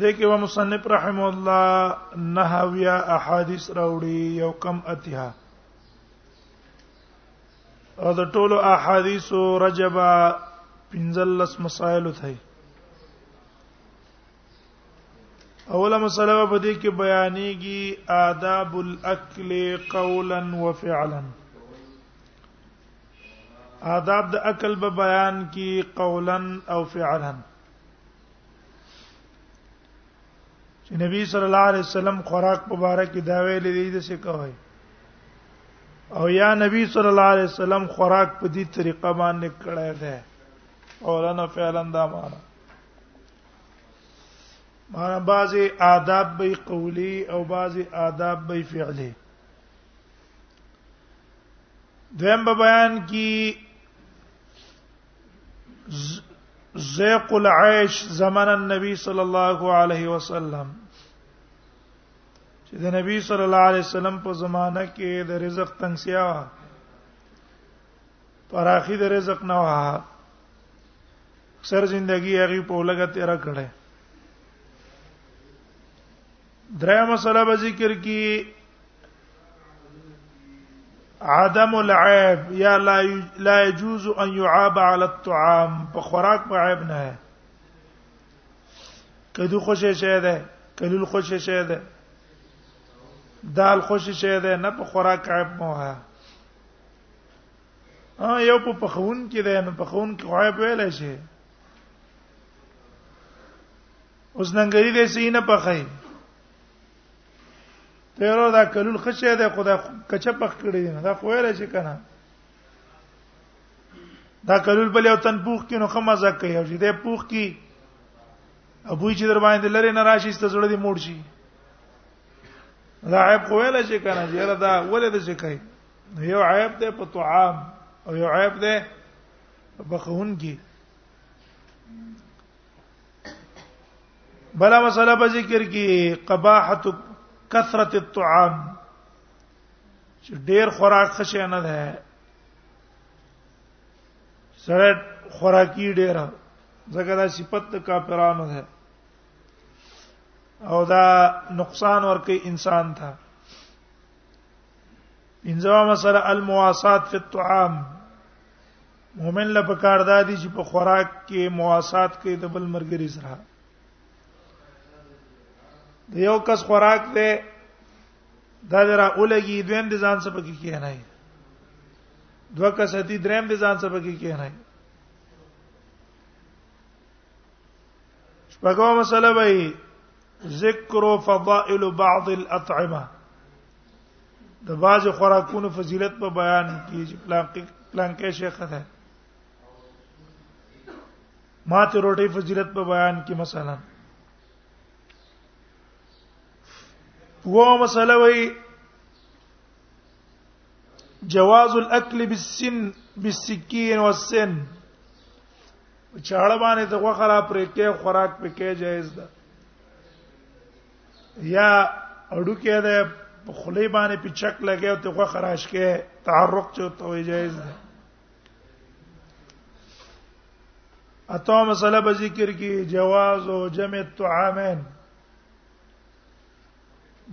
دې کې و مصنف رحم الله نهویا احادیث راوړي یو کم اتها او د ټولو احادیث رجب پنځلس مسائل ته اوله مسله په دې کې بیانېږي آداب الاکل قولا وفعلا آداب د عقل په بیان کې قولا او فعلا چې نبی صلی الله علیه وسلم خوراک مبارک دا ویل دي د څه کوي او یا نبی صلی الله علیه وسلم خوراک په دې طریقه باندې کړی دی قولا او فعلا دا معنا معنا بعضی آداب به قولی او بعضی آداب به فعلی دویم په بیان کې زیق العیش زمان النبی صلی الله علیه وسلم چې د نبی صلی الله علیه وسلم په زمانہ کې د رزق تنگسیا و پراخي د رزق نه و اکثر ژوندۍ هغه په لګه تیر کړه درې مسله به ذکر کی عدم العيب یا لا لا يجوز ان يعاب على الطعام په خوراک په عیب نه ہے کدو خوشی شه ده کلول خوشی شه ده دال خوشی شه ده نه په خوراک عیب مو ہے ا یو په پخون کې ده نو پخون کې عیب ویل شي اوس ننګری دې سینه پخای پیرو دا کلول خشه ده خدا کچه پخ کړی نه دا خو ویل شي کنه دا کلول بل یو تن پوخ کینو خمه زکه یو چې ده پوخ کی ابوی چې در باندې لری نه راشي ست زړه دی موړ شي دا عیب خو ویل شي کنه چې دا ولې د شي کوي یو عیب ده په طعام او یو عیب ده په خون کې بلا مسله په ذکر کې قباحت کثرت الطعام چې ډیر خوراک څه شي نه ده سره خوراکي ډیر ځکه دا صفت د کافرانو ده او دا نقصان ورکه انسان ته انځوا مسله المواسات فی الطعام مؤمن له پکار دادی چې په خوراک کې مواسات کې د بل مرګري سره د یو کس خوراک دی دا درا اولګي دویم د ځان سره پکې کېنه دوه کس دي دریم د ځان سره پکې کېنه شپږمه مسله به ذکر فضائل بعض الاطعمه د باز خوراکونو فضیلت په بیان کې چې پلانکی پلانکی شیخ ده ماته روټي فضیلت په بیان کې مثلا وو مسله وی جواز الاكل بالسن بالسكين والسن چاړه باندې د غوخه را پرې کې خوراک پې کې جایز ده یا اډو کې ده په خلی باندې په چک لګي او ته غوخه راش کې تعرق چې ته وی جایز ده اته مسله به ذکر کې جواز او جمع الطعامین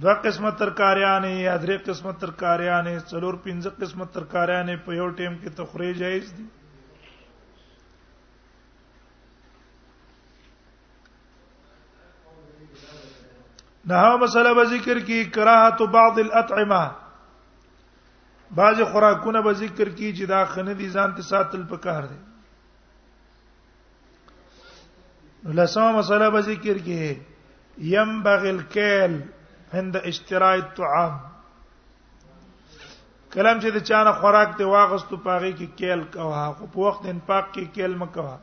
دو قسمه ترکاریانې یا درې قسمه ترکاریانې څلور پنځه قسمه ترکاریانې په یو ټیم کې تخریج جایز دي نه مسله به ذکر کی کراهت بعض الاطعمه بعض خوراکونه به ذکر کی چې دا خنه دي ځان ته ساتل پکار دي لسمه مسله به ذکر کی ينبغي الكيل عند اشتراء الطعام کلم چې د چانه خوراک ته واغستو پاغي کې کېل کوه خو په وخت انفاق کې کېل مکوه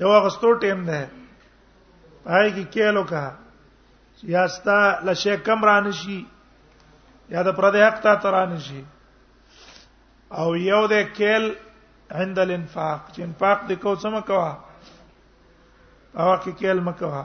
یو غستو ټیم ده پای کې کېل وکړه چې یاستا لشه کم رانشي یا د پردې حق ته ترانشي او یو د کېل عند الانفاق چې انفاق د کو سم کوه او کې کېل مکوه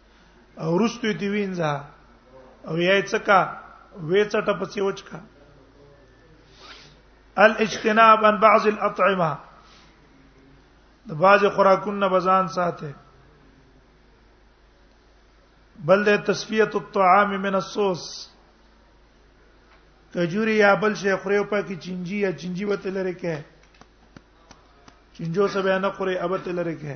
او رستو دی وینځه او یې څکا وې څټه پسې وچکا الاجتناب عن بعض الاطعمه د بعض خوراکونه بزان ساته بل د تصفیه الطعام من الصوص کجوري یا بل شي خوري په کې چنجي یا چنجي وته لري کې چنجو سبه نه خوري ابته لري کې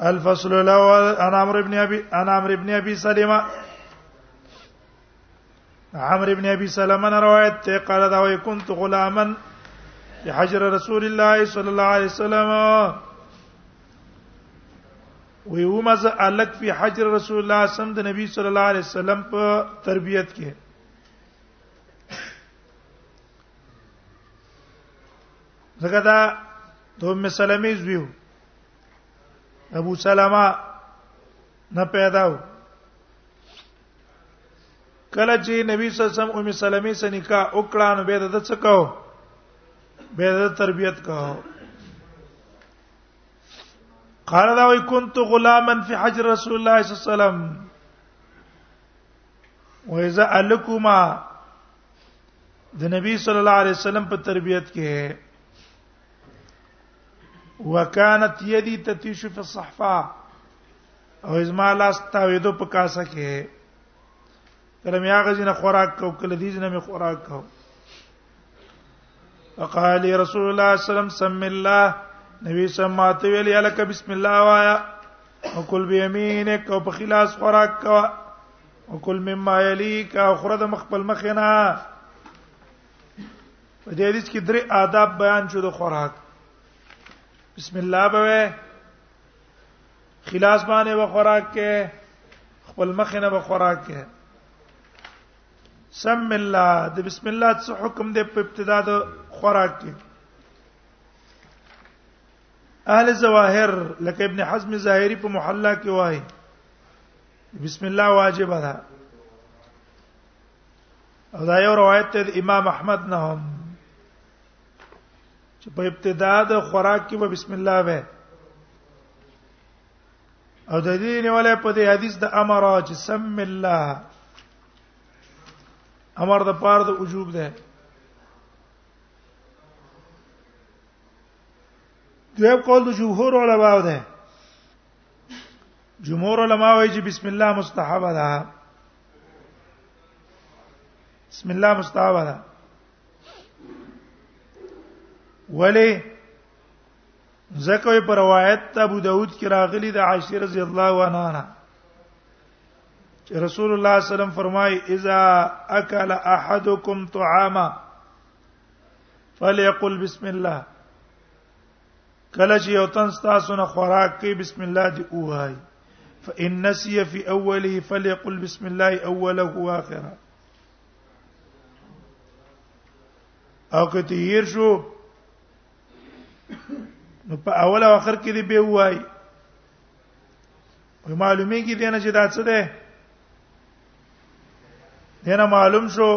الفصل الاول عن عمرو بن ابي عن عمرو بن ابي سلمہ عمرو بن ابي سلمہ نے روایت ته قال دا وي كنت غلاما بحجر رسول الله صلى الله عليه وسلم وی ومز الک فی حجر رسول الله صم د نبی صلی الله علیه وسلم په تربیت کې زګدا دوه مسلمې زویو ابو سلمہ نه پیدا و کله چې نبی صلی الله علیه وسلم ام سلمہ سره نکاح وکړه نو به د څه کاو به د تربيت کاو قال دا وی كنت غلاما في حجر رسول الله صلی الله علیه وسلم واذا الکما د نبی صلی الله علیه وسلم په تربيت کې وکانت یدی تتیش فی الصحفه او ازما لاس تاویدو په کاسه کې کله مې هغه جن خوراک کو کله دې جن مې خوراک کو فقال رسول الله صلی الله علیه وسلم سم الله نبی سمات ویل یلک بسم الله وایا وکل بیمینک او په خلاص خوراک کا وکل مما یلیک او خرد مخبل مخنا په دې حدیث کې درې آداب بیان شو د خوراک بسم الله به خلاص باندې به خوراک کې خپل مخ نه به خوراک کې سم الله د بسم الله څخه حکم دی په ابتدا د خوراک کې اهل ظواهر لکه ابن حزم ظاهری په محلا کې وایي بسم الله واجب ده او دا یو روایت ته امام احمد نه هم چې په ابتدا د خوراک کې به بسم الله وې او د دې نیولې په دې حدیث د امر چې سم الله امر د پاره د وجوب ده دوی قول د جمهور علماء ده جمهور علماء وايي چې بسم الله مستحب ده بسم الله مستعوذ ولی زکوې پر روایت ابو داود کې راغلي د عائشه رضی الله عنها چې رسول الله صلی الله علیه وسلم فرمایي اذا اكل احدكم طعاما فليقل بسم الله کله چې یو تن تاسو نه خوراک کوي بسم الله دی اوای فإن نسي في أوله فليقل بسم الله أوله وآخره او که تیر شو نو په اول او اخر کې دی به وای وي معلومه کې دینه چې دا څه ده دینه معلوم شو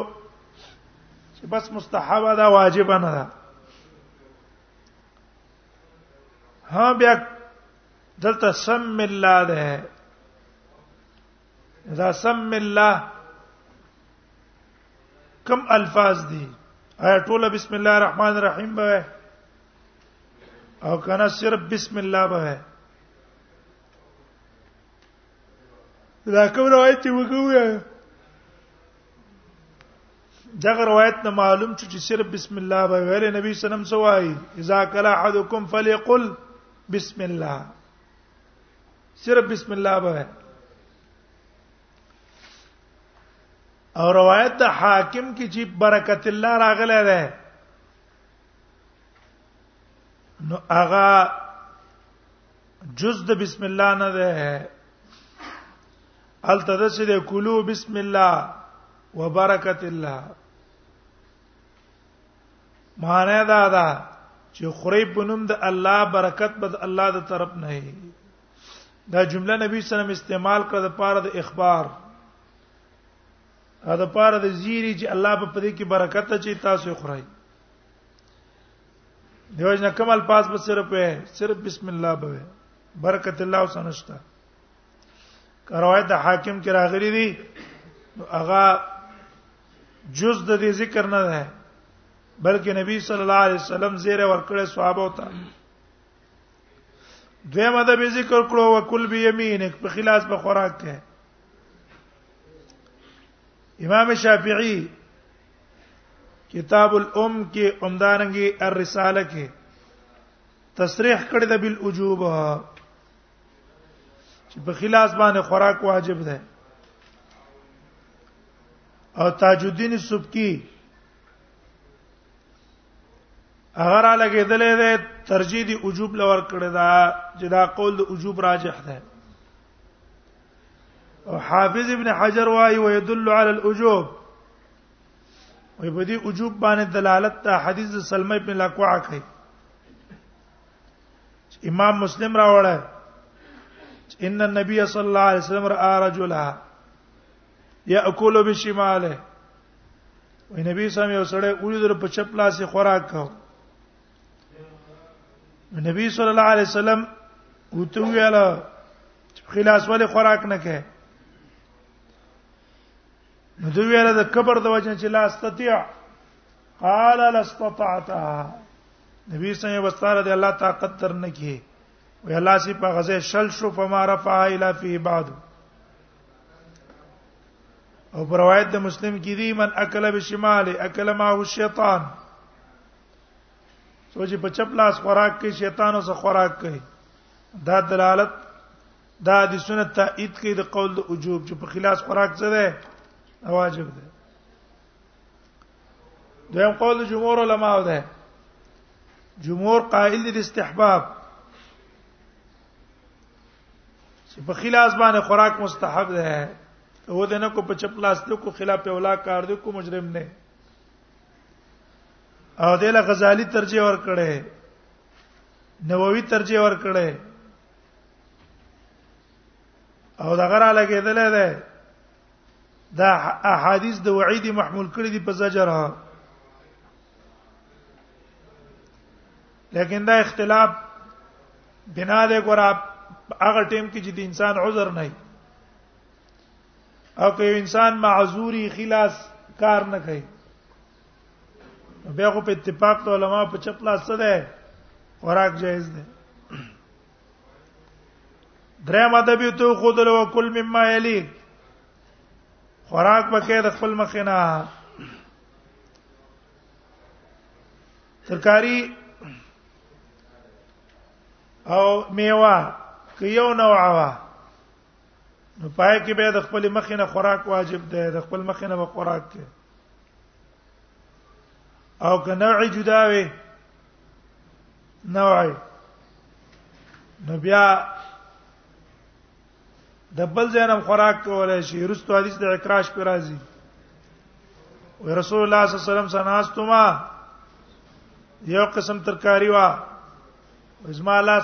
چې بس مستحبه ده واجب نه ده ها بیا دلته سم الله ده دا سم الله کم الفاظ دي آیا ټول بسم الله الرحمن الرحیم به او کنه صرف بسم الله به دا کوم روایت وګورئ دغه روایت نه معلوم شو چې صرف بسم الله به ویل نبی صلی الله علیه وسلم سوای اذا کلا احدکم فليقل بسم الله صرف بسم الله به او روایت د حاکم کې چې برکت الله راغله ده نو هغه جز د بسم الله نه ده التدسل کلو بسم الله وبرکت الله معنی دا ده چې خوري په نوم د الله برکت بد الله د طرف نه هي دا جمله نبی صلی الله علیه وسلم استعمال کړه د پاره د اخبار دا د پاره د زیری چې الله په دې کې برکت اچي تاسو خورای دیو جن کوم الفاظ به صرف وي صرف بسم الله به وي برکت الله وسنشتا روایت د حاکم کې راغلي دي هغه جز د دې ذکر نه ده بلکې نبی صلی الله علیه وسلم زیره ورکړې صحابه ته دوی مده به ذکر کړو وکل به یمینک په خلاص به خوراک کې امام شافعی کتاب الام کې عمدانګي الرساله کې تصریح کړی د بل وجوب چې په خلاص باندې خوراک واجب ده او تاج الدین سبکی هغه را لګیدلې ده ترجیح دی وجوب لور کړی دا چې دا قول د وجوب راجح ده او حافظ ابن حجر وايي ويدل على الاجوب وي په دې وجوب باندې دلالت ته حدیث سلمہ ابن الاکوع کوي امام مسلم راوړل ان النبي صلى الله عليه وسلم راى رجلا ياكل بشماله وي نبی سم یو سړی اولی در په چپ لاس خوراک کاوه نبی صلی الله علیه وسلم وته ویل خلاص ولې خوراک نه کوي نو دوی ویل د کبر د وجه چې لا استطيع قال لا استطعتها نبی صلی الله علیه وسلم د الله طاقت تر نه کی وی الله سی په غزه شل شو فما رفع الى فی بعد او پر روایت د مسلم کې دی من اکل بشمال اکل معه الشیطان سوچ په چپ لاس خوراک کوي شیطان اوس خوراک کوي دا دلالت دا د سنت تایید کوي د قول د وجوب چې په خلاص خوراک څه ده واجب ده دویم قول جمهور علما ده جمهور قائل دي استحباب چې په خلاص باندې خوراک مستحب ده هو د نه کو په چپلاس د کو خلاف اولا کار د کو مجرم نه او د له غزالی ترجیح ور کړې نووي ترجیح ور کړې او دا غره لګیدل ده دا احادیث د وعید محمول کړي دي په زجر لیکن دا اختلاف بنا د ګور هغه ټیم کې چې د انسان عذر نه او که انسان معذوري خلاص کار نه کوي بیا خو په اتفاق ته علما په چپلا څه ده خوراک جایز ده درم ادب ته خود له کل مما یلی خوراک پکې د خپل مخینه ترکاری او میوه که یو نوع وا نو پای کې به د خپل مخ نه خوراک واجب ده د خپل مخ نه به خوراک کې او که نوع جدا وي نوع نو بیا د بل ځانم خوراک کولای شي رستو حدیث د اکراش پر راځي او رسول الله صلی الله علیه وسلم سناستما یو قسم ترکاری وا زما لاس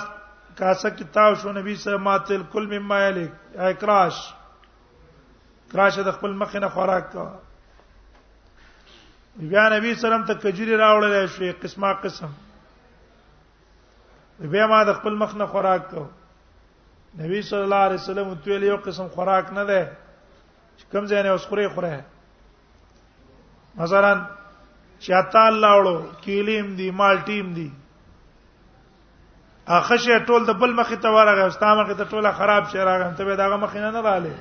کاسه کې تاو شو نبی صلی الله علیه وسلم کل مما یلک اکراش کراش د خپل مخ نه خوراک کا بیا نبی سلام ته کجوري راوړل شو قسمه قسم بیا ما د خپل مخ نه خوراک کو نبی صلی الله علیه وسلم تویل یو قسم خوراک نه ده کوم ځای نه اوس خوري خوره مثلا چاته لاړو کیلیم دی مال ټیم دی اخه شی ټول د بل مخې ته ورغه استا مخې ته ټوله خراب شی راغه ته به داغه مخې نه نه رااله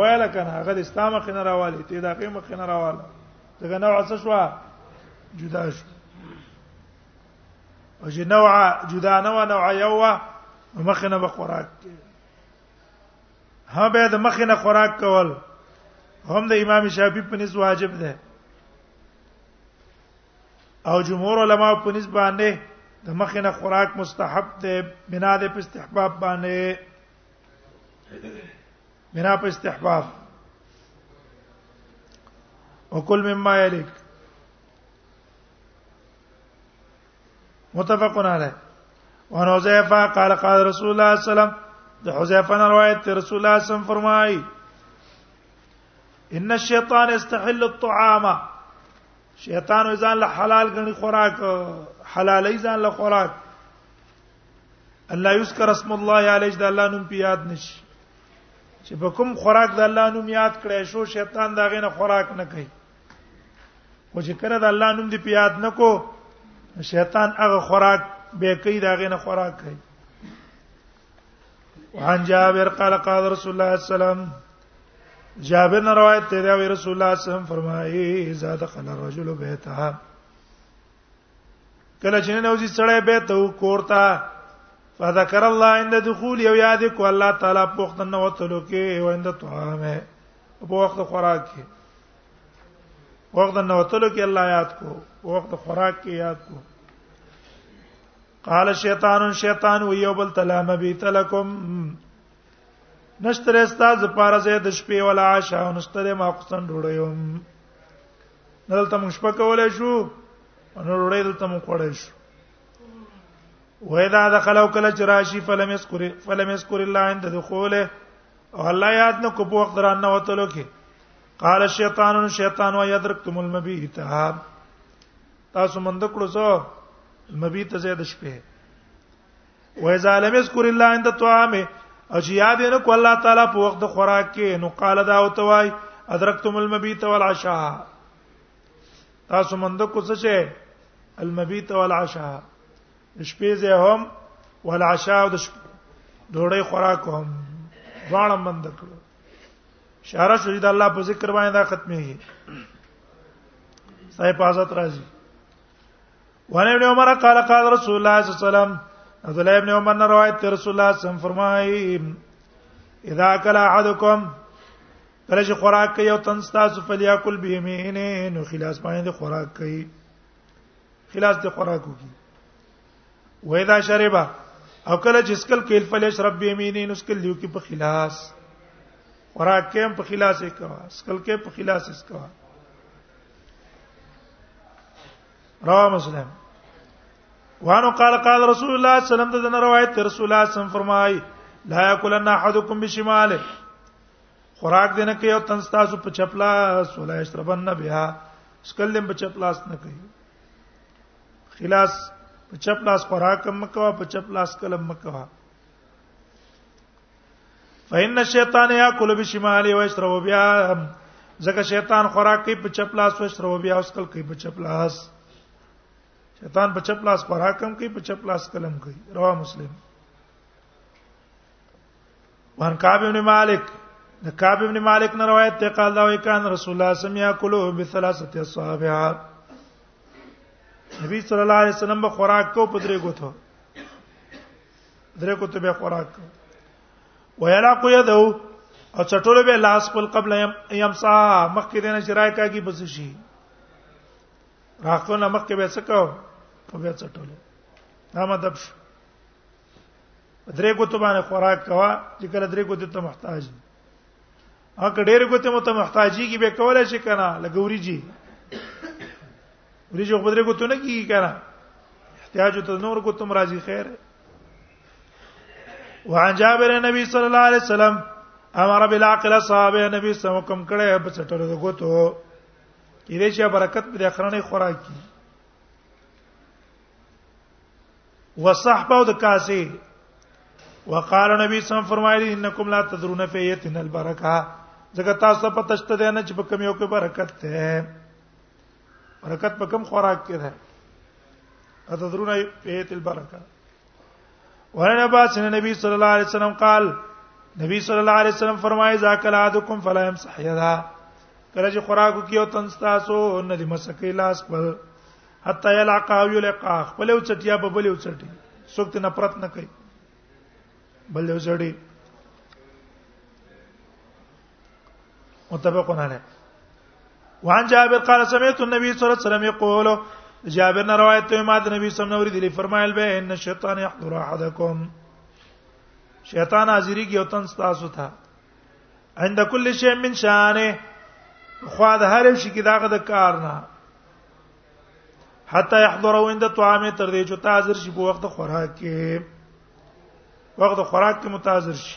وایله کنه هغه د استا مخې نه راواله ته داغه مخې نه راواله دغه نوع څه شو جدا شو او چې نوع جدا نه و نوع یو مخې نه به خوراک کې ها به د مخ نه خوراک کول هم د امام شافعي په نس واجب ده او جمهور علما په نس باندې د مخ نه خوراک مستحب ده بنا د استحباب باندې بنا په استحباب وکل مما یلک متفقون علیه وعن حذیفه قال قال رسول الله صلی الله علیه وسلم د حذیفه نه روایت ته رسول الله صلی الله علیه وسلم فرمایي ان الشیطان استحل الطعام شیطان ځان له حلال غني خوراک حلالي ځان له خوراک الله یذكر اسم الله علیه د الله نوم پیاد نشي چې په کوم خوراک د الله نوم یاد کړی شو شیطان دا غینه خوراک نه کوي او چې کړه د الله نوم دی پیاد نکو شیطان هغه خوراک به کوي دا غنه خوراک کوي وعن جابر قال قال رسول الله صلی الله علیه وسلم جابر نے روایت تے دے رسول اللہ صلی اللہ علیہ وسلم فرمائے اذا دخل الرجل بیتہ کله چې نوځي سړی به ته کوړتا فذكر الله عند دخول یو یاد کو الله تعالی په وخت نه وتلو کې او عند طعامه په وخت خوراک کې وخت نه وتلو کې الله یاد کو په وخت خوراک کې یاد کو قال شیطان شیطان و یو بل تلام بیت لکم نشتره استاد پارزه د شپې ولا عشاء نشتره ما قسم ډوړیوم دلته موږ شپه کولای شو نو ډوډۍ دلته موږ خوړای شو وإذا دخلوا کله چې راشي فلم يذكر فلم يذكر الله عند دخوله او الله یاد نه کو په وخت رانه وتلو کې قال الشیطان شیطان و یدرکتم المبیت تاسو مند کړو زه المبیت زید شپه و اذا لم يذكر الله عند الطعام او چې یاد نه کو الله تعالی په وخت د خوراک کې نو قال دا او توای ادرکتم المبيت والعشاء تاسو مند کو څه شي المبيت والعشاء شپې زه هم والعشاء د ډوړې خوراک هم دواړه مند کړو شارع شوی د الله په ذکر باندې دا ختمي صاحب حضرت راځي وعن ابن عمر قال قال رسول الله صلى الله عليه وسلم عبد الله ابن عمر نے روایت تے رسول الله صلی الله علیه وسلم فرمائے اذا اكل احدكم کله چې خوراک کوي او تن تاسو فلیاکل به مینه نو خلاص باندې د خوراک کوي خلاص د خوراک کوي و اذا شربا او کله چې سکل کېل فلیش رب به مینه نو سکل لیو کې په خلاص خوراک کې په خلاص یې کوا سکل کې په خلاص یې کوا رواه مسلم وانه قال قال رسول الله صلی الله علیه وسلم دغه روایت تر رسول الله صلی الله علیه وسلم فرمای لا یاکلن احدکم بشماله خوراک دینه کې او تن تاسو په چپلا سولا اشربن نه بیا سکل دې په چپلاس نه کوي خلاص په چپلاس خوراک کم مکوا په چپلاس کلم مکوا فإن الشیطان یاکل بشماله و یشرب بیا ځکه شیطان خوراک کوي په چپ لاس و یشرب بیا اوس کل کوي په چپ لاس شیطان په چپ لاس خوراک کم کوي په چپ لاس کلم کوي رواه مسلم وان کعب ابن مالک د کعب ابن مالک نه روایت ته قال دا وی کان رسول الله صلی الله علیه وسلم یاکلو بثلاثه اصابع نبی صلی الله علیه وسلم به خوراک کو په درې ګوتو درې کو ته به خوراک کو ویلا کو یدو او چټول به لاس خپل قبل یمسا مخکې دینه شرای کاږي بس شي راخونه مخکې به څه کو په به چټول دا مطلب شو درې کو ته باندې خوراک کوا چې کله درې کو ته محتاج دي هغه ډېر کو ته مت محتاجي کې به کولای شي کنه لګوري جی ورجو په درې ګوتو نه کیږي کنه احتیاج ته نور ګوتو مرাজি خیر وعن جابر نبی صلی الله علیه وسلم امر بالعقل صحابه نبی سم کوم کړه په چټلو د ګوتو کې دې چې برکت په اخرنه خوراک کی وصحبه د کاسه وقال نبی سم فرمایلی انکم لا تدرون فیتن البرکه زګه تاسو په تشته ده نه چې په کم یو کې برکت ده برکت په کوم خوراک کې ده اتدرون ایت البرکه وعن عباس النبي صلى الله عليه وسلم قال نبی صلی الله علیه وسلم فرمایي ذاکل عادکم فلا يمسح يدا کله چې خوراکو کې او تن تاسو نه دي مسکې لاس پر حتا یلقا او یلقا خپل او چټیا په بل او چټي سوکت نه پرت نه کوي بل او چټي متفقون علیه وعن جابر قال سمعت النبي صلى الله عليه وسلم يقول جابر نے روایت ته ما د نبی صلی الله علیه وسلم نور فرمایل به ان شیطان یحضر احدکم شیطان حاضری کی اوتن تاسو ته عند كل شيء من شانه خو د هر شي کې داغه د کار نه حتی يحضر عند طعام تر دې چې تاجر شي په وخت خوراک کې وخت خوراک کې متاجر شي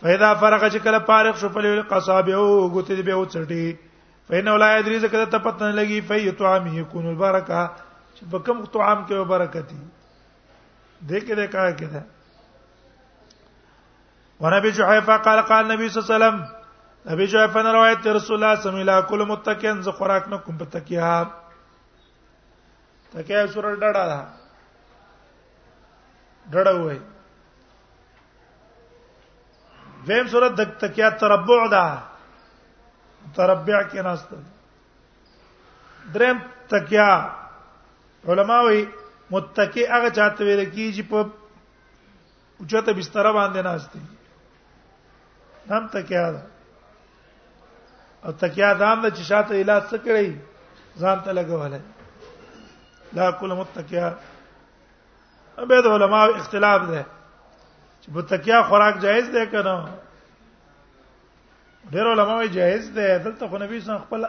فإذا فرغ چې کله فارغ شو په لوی قصابه او غوته دی به او چټي فإنه لا يدري زکه ته پته نه لګي في طعامه يكون البرکه چې په کوم طعام کې برکت دي دغه دې کار کې ده ونبي جحيفه قال قال النبي صلى الله عليه وسلم نبی جحيفه روایت رسول الله صلی الله علیه وسلم کول متکئن ز خوراک نه کوم په تکیا تکه سور ډډه ده ډډه وای دیم صورت د تکیا تربع ده تربع کې ناست دریم تکیا علما وی متکی هغه چاته ویل کیږي په اوچته بستر باندې ناشتي نام تکیا ده او تکیا دام د چې شاته علاج څه کړی ځان ته لګولای لا کول متکیا ابه د علماء اختلاف ده چې په تکیا خوراک جایز ده کنه ډېر علماء جایز ده دلته خو نبی صلی خپل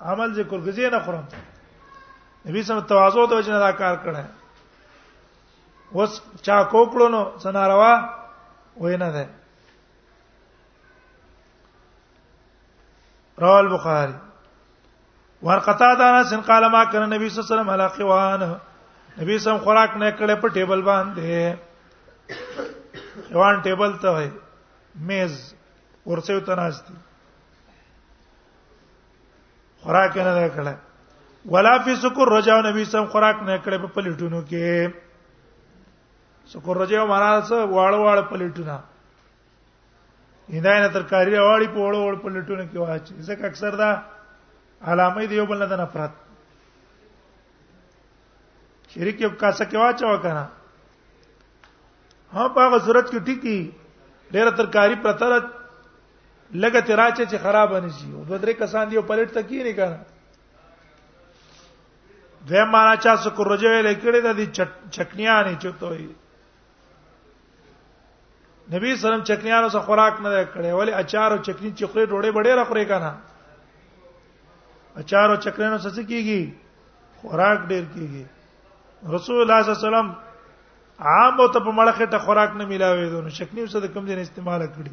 عمل ذکر غزي نه خورم نبی صلی تواضع د وجه نه دا کار کړه وس چا کوکړو نو سناروا وینا ده رواه البخاري ورقتا دا نس قال ما کړ نبی صلی الله علیه وسلم علا قوان نبی سم خوراک نه کړې په ټیبل باندې قوان ټیبل ته وای میز ورڅو تناستی خوراک نه کړه ولا فی سکر رجا نبی سم خوراک نه کړه په پلیټونو کې سکر رجا معنا څه واړه واړه پلیټونه هداینه ترکاری واړی په وړو وړو پلیټونو کې واچي ځکه اکثر دا علامه دی یو بل نه نفرت شریک یو کاسه کې واچو کنه ها په هغه صورت کې ټیکی ډېر ترکاری پرتره لګه تراچه چې خراب نه شي او دوه درې کسان دی په لټ تکې نه کړه دوی معنا چا سکو رجو لیکړي د دې چکنیانې چوتوي نبی سلام چکنیانو سره خوراک نه کړي ولی اچار او چکنی چې خوري ډوړې بډې را خوري کنه اچار او چکنیانو سره کیږي خوراک ډیر کیږي رسول الله صلی الله علیه وسلم عام او ته په مړخه ته خوراک نه ملاوي دونه شکنی وسه د کم دین استعمال کړي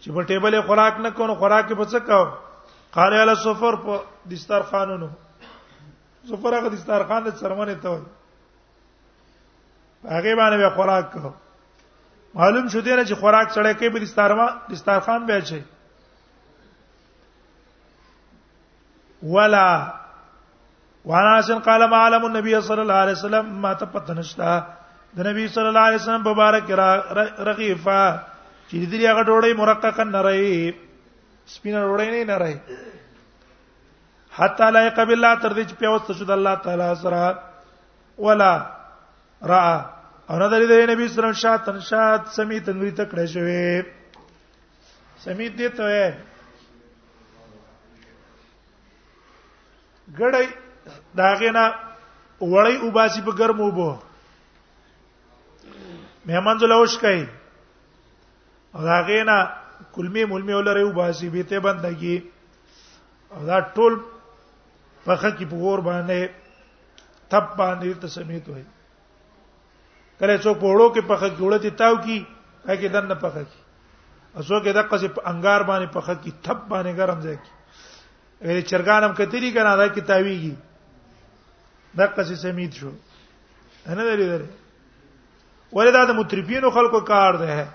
چې په ټیبل خوراک نه کونو خوراک په څه کاو قال علی سفر په دستار خانونو سفر هغه دستار خان د سرمنه ته وای هغه باندې به خوراک کو معلوم شو دی چې خوراک چړې کې په دستارما دستار خان به چي ولا وانا حسن قال ما علم النبي صلى الله عليه وسلم ما تپتنشتا د نبی صلی الله علیه وسلم مبارک رغیفه چې دې هغه ډوړې مرققه نه رہی سپینه ډوړې نه نه رہی حتا لا يقبل الله تر دې چې پیوست شو د الله تعالی سره ولا را او نه درې د نبی صلی الله علیه وسلم شات شات سمی تنوی تکړه شوی سمی دې ته ګړی داغه نه وړی او باسی په ګرمو بو مهمن زلوش کوي داغه نه کلمې ملمې ولري او باسی به ته بندګي دا ټول پخه کې په ور باندې تپ باندې تسمیت وای کله څوک په وړو کې پخه جوړه دي تاو کی هغه دنه پخه کی اسو کې دغه څه په انګار باندې پخه کی تپ باندې ګرم ځای کی اې چرګانم کتلی کنه دا کی تاویږي دغه څه سمید شو نه لري درې ولدا د مترفینو خلکو کار ده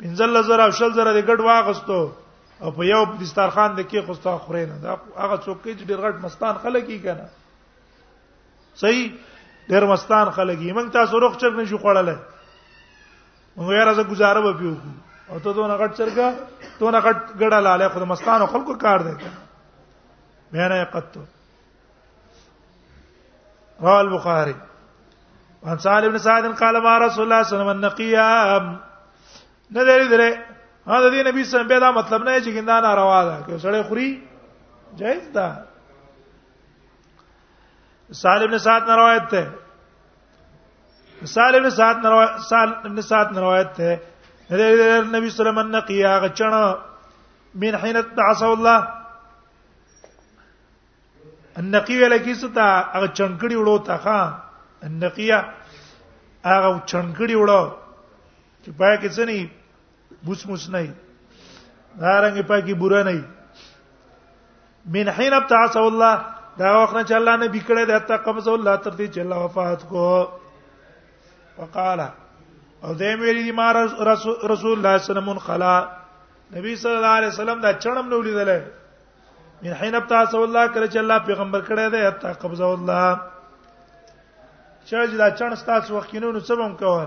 پنځل زره او شل زره د ګډ واغستو او په یو دسترخوان د کې خوستا خورې نه دا هغه څوک چې ډېر غټ مستان خلک یې کنه صحیح ډېر مستان خلک یې موږ تاسو روغ چرګ نشو خوړلای موږ یې راځه گزاره به پیو او ته دونه غټ چرګا دونه غټ ګډه لاله خو د مستانو خلکو کار دی بیان یې قطو رواه البخاري عن سالم بن سعد قال ما رسول الله صلى الله عليه وسلم النقيا نه درې درې ها د دې نبی سم به دا مطلب نه چې ګندا ناروا ده که سړی خوري جائز ده سالم بن سعد نے روایت ہے سالم بن سعد نے روایت سالم بن سعد نے روایت ہے نبی صلی الله علیه وسلم نے کیا غچن من حين تعصى الله النقي ولا کیستا هغه چنکړی وړو تا خان النقيه هغه چنکړی وړو چې پای کې څه نه بوس موس نه دا رنګ پاکي بورا نه من حين ابتعث الله دا وخت چې الله نبی کړه د حتا قبض الله تر دې چې الله وفات کو وقال او دې ویلي دي ما رسول الله صلی الله علیه وسلم خلا نبی صلی الله علیه وسلم دا چړم نو لیدل من حين ابتعث الله کړه چې الله پیغمبر کړه دې حتا قبض الله چې دا چړ ستاسو وخت کې نو څه بم کوي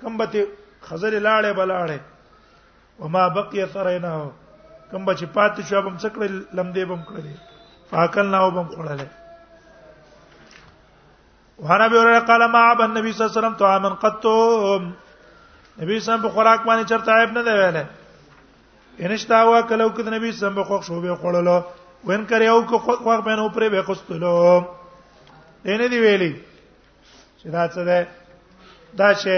کم به ته خزر لاړې بلاړې وما بقي ثرينا کم به چې پات شو بم څکړې لمدې بم کړې فاکلنا وبم خړلې وهنا به وره قال ما عب النبي صلى الله عليه وسلم طعاما قط نبی سم په خوراک باندې چرته عیب نه دی ویلې انشتا وا کلو کد نبی سم په خوښ شو به خړلو وین کړي او کو خوښ به نو پرې به قستلو دینه دی ویلي چې دا څه ده دا چې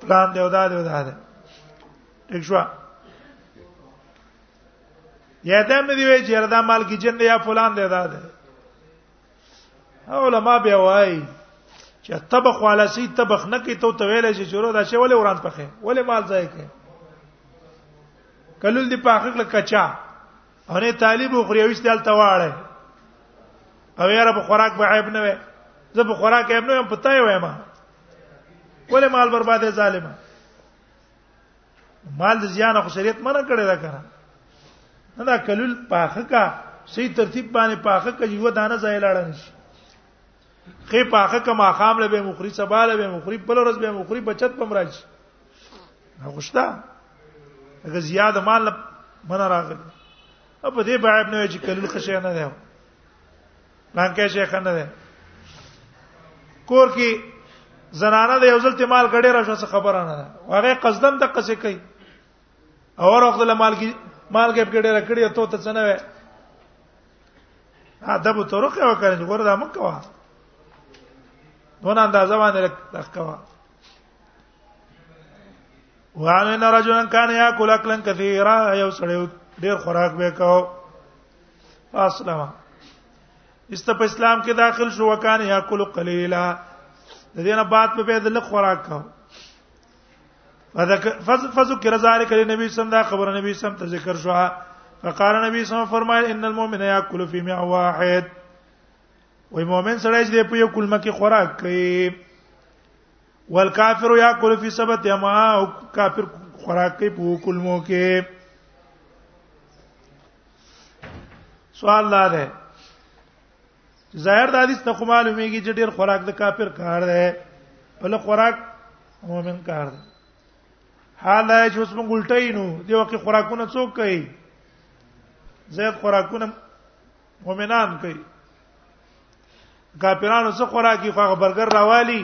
پلان دی او دا دی او دا دی ٹھیک شو یا دا مې دی وی چې دا مال کې جن یا فلان دی دا دی علماء به وایي چې طبخ والا سي طبخ نه کوي ته ته ویلې چې چورو دا شی ولې وران پخې ولې مال ځای کې کلل دی پاخه کچا او نه طالب خو یو استل تواړه او یاره په خوراک به عیب نه وي زه په خوراک عیب نه وم پتا یې وایم ولې مال بربادې ظالما مال د زیان خو شریعت منع کړی دا کنه نه دا کلل پاخه کا صحیح ترتیب باندې پاخه کا یو دانه ځای لاړ نشي خې پاخه کما خام له به مخری سبا له به مخری بل ورځ به مخری بچت پم راځي غوښتا هغه زیاد مال من راغلی په دې باب نه چې کلل خشه نه دی لانکه شیخ نه دی کور کې زنانه د یو ځل ته مال غړې راشه خبره نه ده هغه قصدن د قصې کوي اور وخت له مال کې مال کې په ډېر کړی ته ته څنګه وې ادب طرق وکړي چې ګوره دا مکه وا دونه اندازه باندې لکوا وعن ان رجلا كان ياكل اكلا كثيرا یو سړی ډېر خوراک به کاو اسلام است په اسلام کې داخل شو وکانه یاکل قلیلا د دې نه بعد په پیدا لږ خوراک کاو فذكر ذلك للنبي صلى الله عليه وسلم خبر النبي صلى الله عليه وسلم ذکر شو فقال النبي صلى الله عليه وسلم فرمایل ان المؤمن ياكل في ماء واحد وای مؤمن سره چې په یو کلمه کې خوراک کوي والکافر یاکل فی سبت یما او کافر خوراک کوي په کلمو کې سوال لا ده ظاهر د حدیث ته معلومیږي چې ډیر خوراک د کافر کار دی په لږ خوراک مؤمن کار دی حال دا چې اوس موږ الټی نو دی وکي خوراکونه څوک کوي زید خوراکونه مؤمنان کوي کاپیرانو څخه خوراکي خو برګر راوالي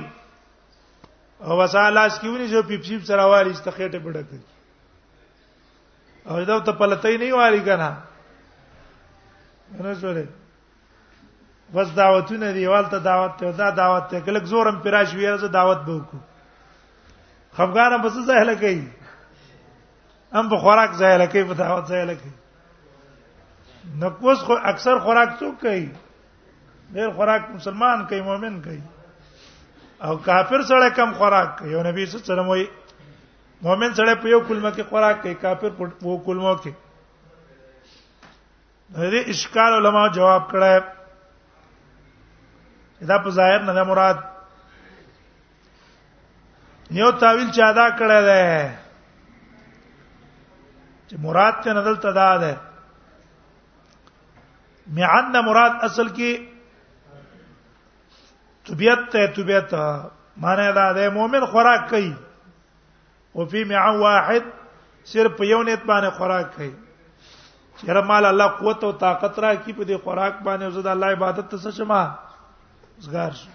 او وسالاس کیونی جو پیپسی سره والی استخېټه پډه کوي او دا ته پلتې نه والی کنه نه سره بس دعوتونه دی والته دعوت ته دا دعوت ته کله زورم پراش ویل زه دعوت به وکړو خفګان به څه زهله کوي هم په خوراک زهله کوي په دعوت زهله کوي نو کوس خو اکثر خوراک څوک کوي ډېر خوراک مسلمان کوي مؤمن کوي او کافر سره کم خوراک کوي او نبی صلی الله علیه وسلم وایي مؤمن سره په یو کلمه کې خوراک کوي کافر په وو کلمو کې دې اشکال علما جواب کړه دا په ظاهر نه مراد یو تعویل چې ادا کړی دی چې مراد ته نه دلته دا ده معن مراد اصل کې طبيعت ته طبيعت معنی دا ده مؤمن خوراک کوي او فی مع واحد صرف یو نیت باندې خوراک کوي چیرې مال الله قوت او طاقت را کی په دې خوراک باندې زړه الله عبادت ته سچما زګار شو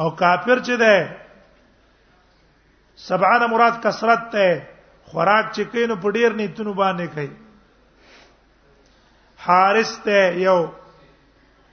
او کافر چې ده سبعان مراد کثرت ته خوراک چې کین په ډیر نیتونو باندې کوي حارس ته یو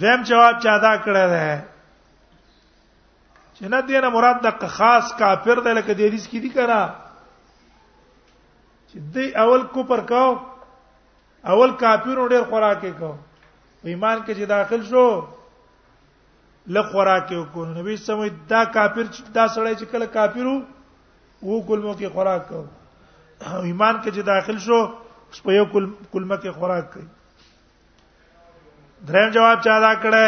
دیم جواب چا دا کړه ده چې نه دینه مراد د خاص کافر ده لکه د حدیث کې دي کنه چې دی اول کو پر کاو اول کافرونو ډیر خوراکې کو ایمان کې چې داخل شو له خوراک یو کو نبی سمې دا کافر چې دا سړی چې کله کافرو وو کلمو کې خوراک کو ایمان کې چې داخل شو اوس په یو کلمه کې خوراک کوي دریم جواب چا دا کړه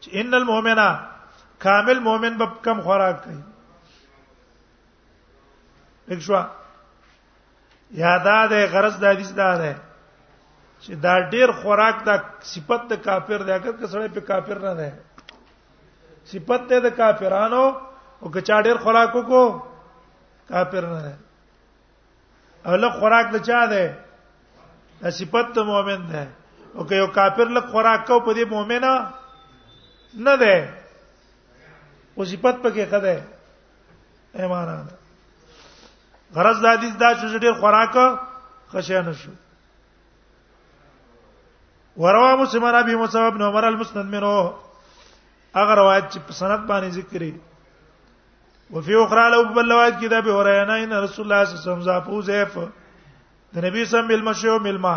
چې ان المؤمنا کامل مؤمن به کم خوراک کوي دښوا یادا ده غرض د حدیث دا ده چې دا ډیر خوراک دا صفت د کافر دی اگر کسړې په کافر نه ده صفت ده د کافرانو او کچا ډیر خوراک کو کافر نه ده او له خوراک د چا ده د صفت د مؤمن ده او که یو کافر له خوراک کو په دې مؤمنه نه ده او صفت پکې خده ایمانان غرض د حدیث دا چې ډیر خوراک خشه نشو وروا مسلم عن ابي موسى بن عمر المسند منه اگر روایت چې په سند باندې ذکر دی وفي اخرى لو بل روایت کې دا به هریا نه ان رسول الله صلی الله علیه وسلم زاپو زیف د نبی سم ملمشو ملما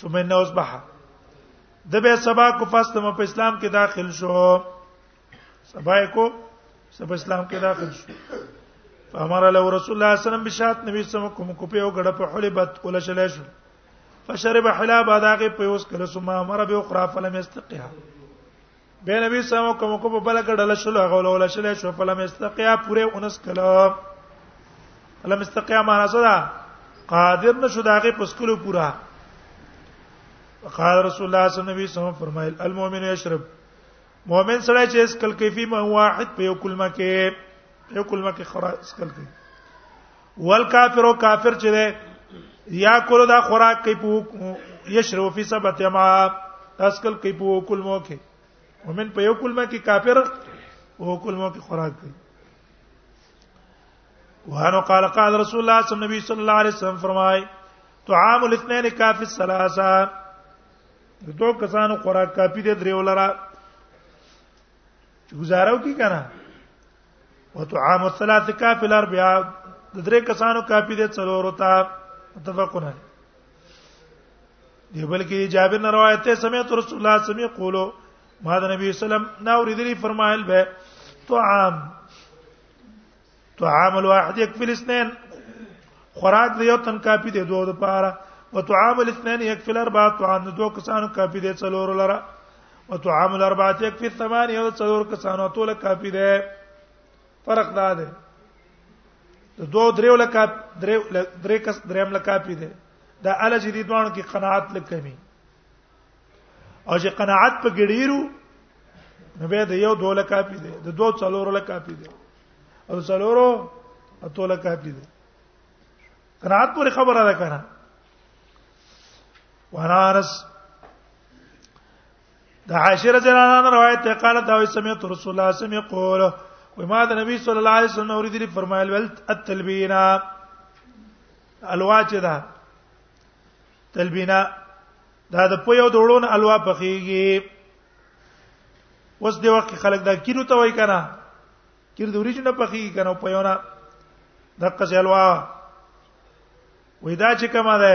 ثم انه اصبح د به سبا کو پس ته په اسلام کې داخل شو سبا کو سبا اسلام کې داخل شو فامر له رسول الله صلی الله علیه وسلم بشات نبی سم کوم کو په غړ په حلبت کول شل شو فشرب حلاب اداغه په اوس کله سم امر به اخرى فلم استقها به نبی سم کوم کو په بل کډل شل غول ول شل شو فلم استقیا پوره 19 کلا فلم استقیا معنا څه ده قادر نشو داغه پسکلو پورا قال رسول الله صلی الله علیه وسلم فرمایل المؤمن یشرب مؤمن سره چې اس کل کیفی ما واحد په یو کلمه کې یو کلمه کې خرا اس کل کې والکافرو کافر چې ده یا کول دا خوراک کوي په یشرو فی سبت ما اسکل کوي په کول مو کې ومن په یو کول ما کې کافر او کول مو کې خوراک کوي وانه قال قال رسول الله صلی الله علیه وسلم الله علیه وسلم فرمای طعام الاثنين کافی الثلاثه دو کسانو خوراک کافی دي دریو لرا چې گزارو کی کنه وتعام الثلاث کافی الاربعاء د درې کسانو کافی دي څلور ته متفقون علی دی بلکې جابر نه روایت ته سمعت رسول الله سمي قولو ما د نبی اسلام نا اوریدلی فرمایل به طعام طعام الواحد يكفي الاثنين خوراک دی یو تن کافی دی دوه لپاره وتعام الاثنين يكفي الاربعه طعام دوه کسانو کافی دی څلور لپاره وتعام الاربعه يكفي الثمانيه او څلور کسانو ټول کافي ده فرق دا ده د دوه دریو لکه درې درې کس دریم لکه پی ده دا ال چې دي دوه کې قناعت لکمي او چې قناعت په ګډیرو نو به د یو دوه لکه پی ده د دوه څلور لکه پی ده او څلورو اته لکه پی ده قناعت پورې خبره ده کنه وانارس د عاشر زنانه روایت ته قال دا وي سمعت رسول الله سم يقول وما د نبی صلی الله علیه وسلم اوریدلی فرمایل ول التلبینا الواچ ده تلبینا دا د پویو دوړون الوا پخېږي اوس دی وخت خلک دا کینو ته وای کنه کیر د اوریجنه پخېږي کنه پویونه دغه څه الوا وېدا چې کومه ده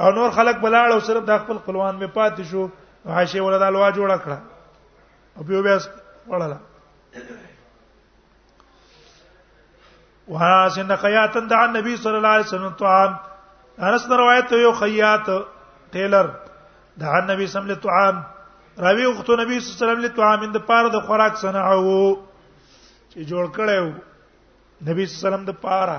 او نور خلک بلاړ او صرف د خپل خپلوان می پاتې شو حاشیه ولا د الوا جوړ کړه او په بیا وړاله واسن خیاتن د نبی صلی الله علیه وسلم طعام انس روایت یو خیات ټیلر د نبی صلی الله علیه وسلم طعام راوی وخت نبی صلی الله علیه وسلم له طعام د پاره د خوراک صنعو چې جوړ کړو نبی صلی الله علیه وسلم د پاره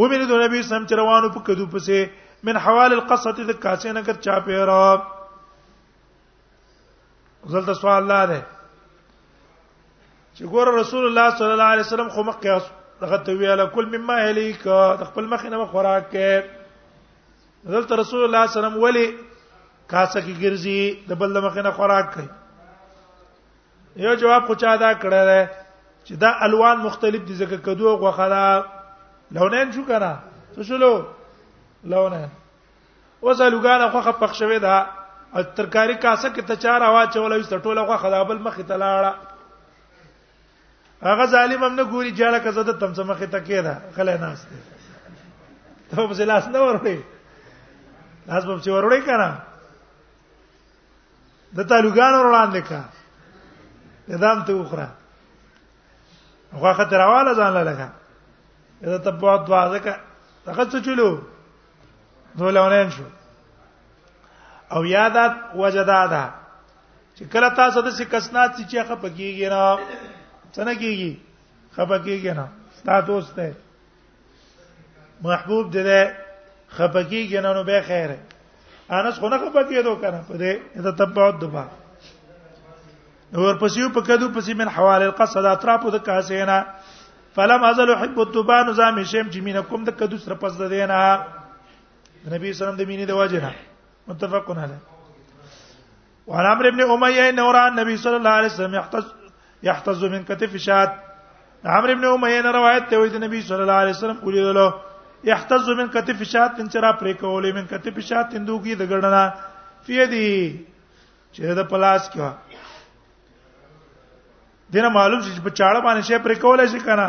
ومن د نبی سم چروانو په کدو پسې من حوال القصه د کاسې نه کر چا پیرا زلت سوال الله ده چې ګور رسول الله صلی الله علیه وسلم خو مخ قیاس دغه ته ویل کل مما الیک خپل مخ نه خوراک کې دلته رسول الله صلی الله علیه وسلم ولی کاسه کې ګرځي د بل مخ نه خوراک کوي یو جواب خو چا دا کړی دی چې دا الوان مختلف دي ځکه کدو او غوخه دا لونین شو کنه څه شلو لونه اوس الوګان غوخه پخ شوی دا او ترکاری کاسه کې ته چار هوا چولې است ټوله غوخه دا بل مخ ته لاړه هغه ظالم هم نه ګوري جاړه کزه د تم سمخه ته کېده خلای ناس ته ته په لاس نه ورړي لاس په چې ورړي کنه د طالبانو وړاندې کا اعدام ته وخره هغه خطر حواله ځان لګا دا ته په دوا ځکه هغه څه چلو دولونه شو او یادات وجدادا چې کله تاسو د سکسنات چې هغه پکېږي نه څنګه کېږي خپکیږي نه تاسو ته محبوب دې ده خپکی جنانو به خیر انس خو نه خپکی دو کنه په دې ته تبعد دبا نور پسیو په کدو پسې من حوال القصد اطراف د کاسینا فلم ازل حب التبان زام شم چې مين کوم د کدو سره پس د دینا نبی صلی الله علیه وسلم د مینې د واجنه متفقون علیه وعن عمرو بن اميه ان ورا النبي صلى الله عليه وسلم يحتز يحتز من كتف شات عمرو بن اميه نه روایت ته وي د نبی صلی الله علیه وسلم ولیدلو يحتز من كتف شات تن چرا پرې کولې من كتف شات تن دوی د ګړنا فی دی چې د پلاس کې دینه معلوم شي چې په چاړه باندې شي پرې کولای شي کنه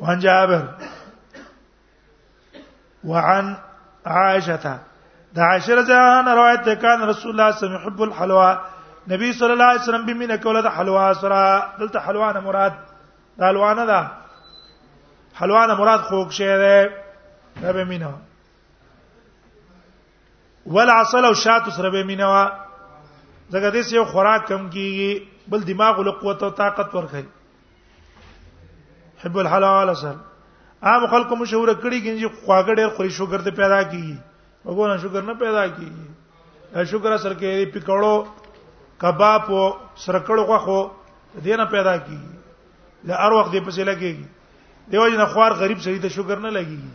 وعن جابر وعن عائشه دا عائشه رضی الله عنها روایت ده کان رسول الله صلی الله علیه وسلم يحب الحلوى نبی صلی الله علیه وسلم بمینه کوله د حلوا سره دلته حلوا نه مراد د حلوا نه ده حلوا نه مراد خوږ شی ده دا به مینه والعسل او شات سره به مینوا زګه دې سیو خوراک کم کیږي بل دماغ له قوت او طاقت ورکړي حب الحلال سره عام خلکو مشهور کړي چې خواګه ډېر خوري شوګر ته پیدا کیږي وګورئ شوګر نه پیدا کیږي شوګر سره کې پکوړو کباب او سرکړو غوخو دینه پیدا کیږي له اروخ دې پسې لګيږي دیو جن خوار غریب سړي ته شوګر نه لګيږي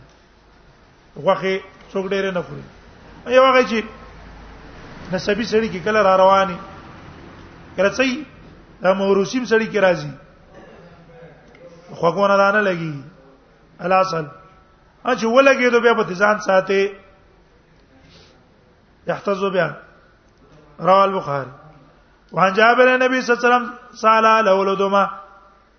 غوخه څوک ډېر نه خوري یو هغه چې نسبی سړی کې کله را رواني کله چې دا موروسیم سړی کې راځي خوګونه دانه لګي الاصل اچ ولګي دوی په ځان ساتي يحتز بها رواه البخاري وعن جابر النبي صلى الله عليه وسلم سال له ولدما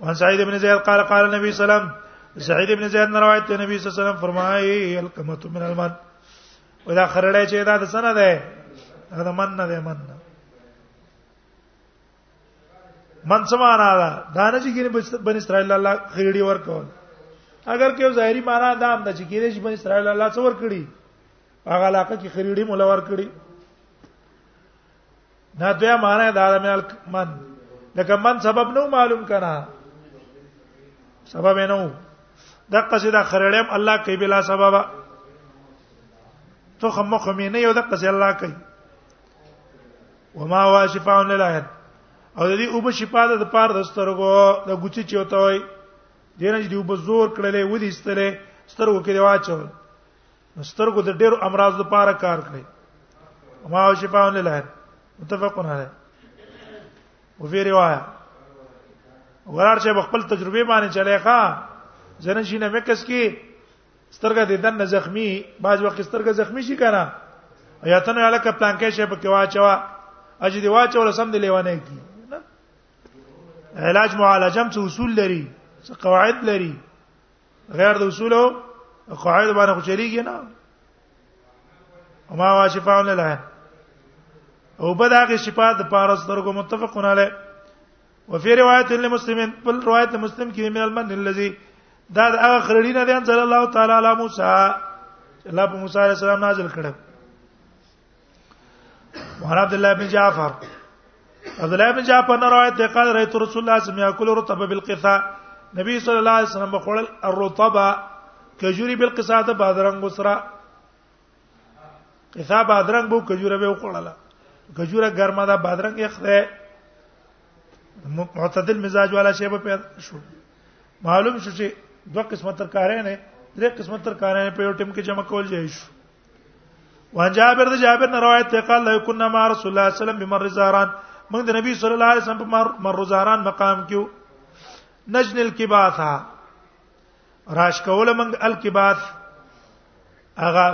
وان سعید ابن زید قال قال النبي صلی الله علیه وسلم سعید ابن زید نے روایت ته نبی صلی الله علیه وسلم فرمایي الکمت من المن ودا خرړې چې دا د سنه ده دا من نه ده من نه من سمانا دا دا نه چې ګینه بن اسرائیل الله خېړي ورکول اگر کې ظاهري معنا دا هم ده چې ګینه چې بن اسرائیل الله څور کړی هغه علاقه کې خېړي مولا ور کړی دا دوه معنی دا د مال من لکه من سبب نو معلوم کنا سبب نه د قصیده خرړم الله کوي بلا سبب تو خم مخ مې نه یو د قصیده الله کوي وما هو شفاء للعين او د دې او په شفا د پاره د سترګو د ګوچی چوتا وي دینه چې دی په زور کړلې ودی ستلې سترګو کې واچول سترګو د ډیرو امراض لپاره کار کوي ما او شفاء لله متفقون علیه وفي روایت ورار چې خپل تجربه باندې چلای ښا زنه شي نه مکس کی سترګه د دن زخمی باج وخت سترګه زخمی شي کنه یا تنه الکه پلانکې شي په کې واچوا اجي دی واچول سم دی لیوانه کی علاج معالجه هم څه اصول لري څه قواعد لري غیر د اصول او قواعد باندې خوشريږي نه وما واشفاء لله او په دغه شفاعت د پاره سترګو متفقون علی وفي روایت لمسلمین بل روایت مسلم کې من المن الذي دا د هغه خرړی نه دی صلی الله تعالی علی موسی الله په موسی علیه السلام نازل کړو وعن عبد الله بن جعفر عبد الله بن جعفر نے روایت ہے قال رأيت رسول الله صلى الله عليه وسلم رطب بالقثاء نبی صلی الله علیه وسلم خړل الرطب کجوري بالقثاء د بادرنګ سره قثاء بادرنګ بو کجوره به خړل کجوره ګرمه ده بادرنګ یې خره معتدل مزاج والا شی به پیدا شو معلوم شو چې دوه قسمه ترکارې نه درې قسمه ترکارې نه په یو ټیم کې جمع کول جاي شو وجابر د جابر نه روایت ته قال له كنا مع رسول الله صلی الله علیه وسلم بمر زاران موږ د نبی صلی الله علیه وسلم په مر زاران مقام کېو نجن الکباثه راش کول موږ الکباث هغه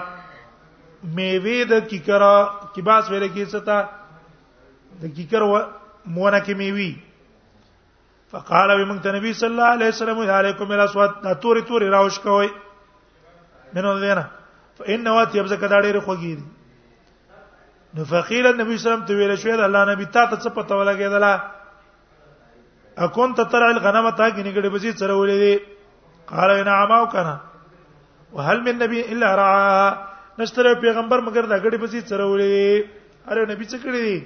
میوه د کیکرا کباس ویل کیسه تا د کیکر مونه کې میوي فقال ومن النبي صلى الله عليه وسلم عليكم الاسود دا توري توري راوش کوي منو دینا فإن وات يبز کدا ډېر خوږي دي نو فقيل النبي صلى الله عليه وسلم ته ویل شوې ده الله نبي تا ته څه پته ولګېدله اكنت ترع الغنم تا کې نګړې بزي سره ولې دي قال انا عماو کنه وهل من نبي الا رعا نشتره پیغمبر مگر دا غړي بزي سره ولې اره نبي څه کړی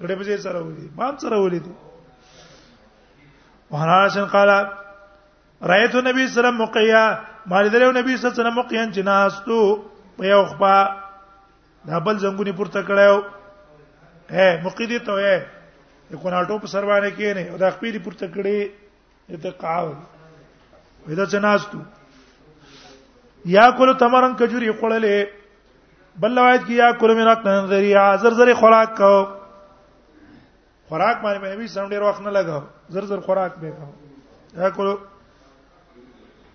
ګډه په ځای سره ولې ما سره ولې دي وهراشن قال رايت النبي صلى الله عليه وسلم مقيا ما لیدلو نبی صلی الله علیه وسلم مقيا چې ناستو په یو خپا دا بل زنګونی پورته کړو اے مقیدی ته اے کوناټو په سر باندې کېنه او دا خپې دې پورته کړې اتقاو ودا چناستو یا کول تمرن کجوري خړلې بل روایت کې یا کول مینا تنذری زر زر خوراک کو خوراک باندې نبی سم ډیر وخت نه لګاو زر زر خوراک به کو یا کول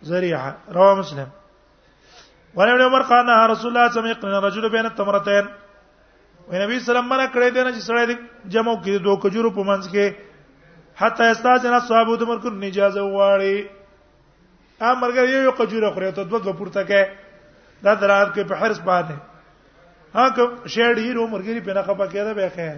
ذریعہ رواه مسلم ولې عمر قال نه رسول الله صلی الله علیه وسلم رجل بین التمرتين وی نبی صلی الله علیه وسلم منع کړی دی چې سړی د جمع کې دوه کجورو په منځ کې حتی استاذن اصحاب د مرکو نجازه واړي امرګه یو یو کجوره خوري ته دوه دوه پورته کې دا درات کې په حرس باندې ها کوم شی ډیر عمرګری په نه خپه کېده به خیر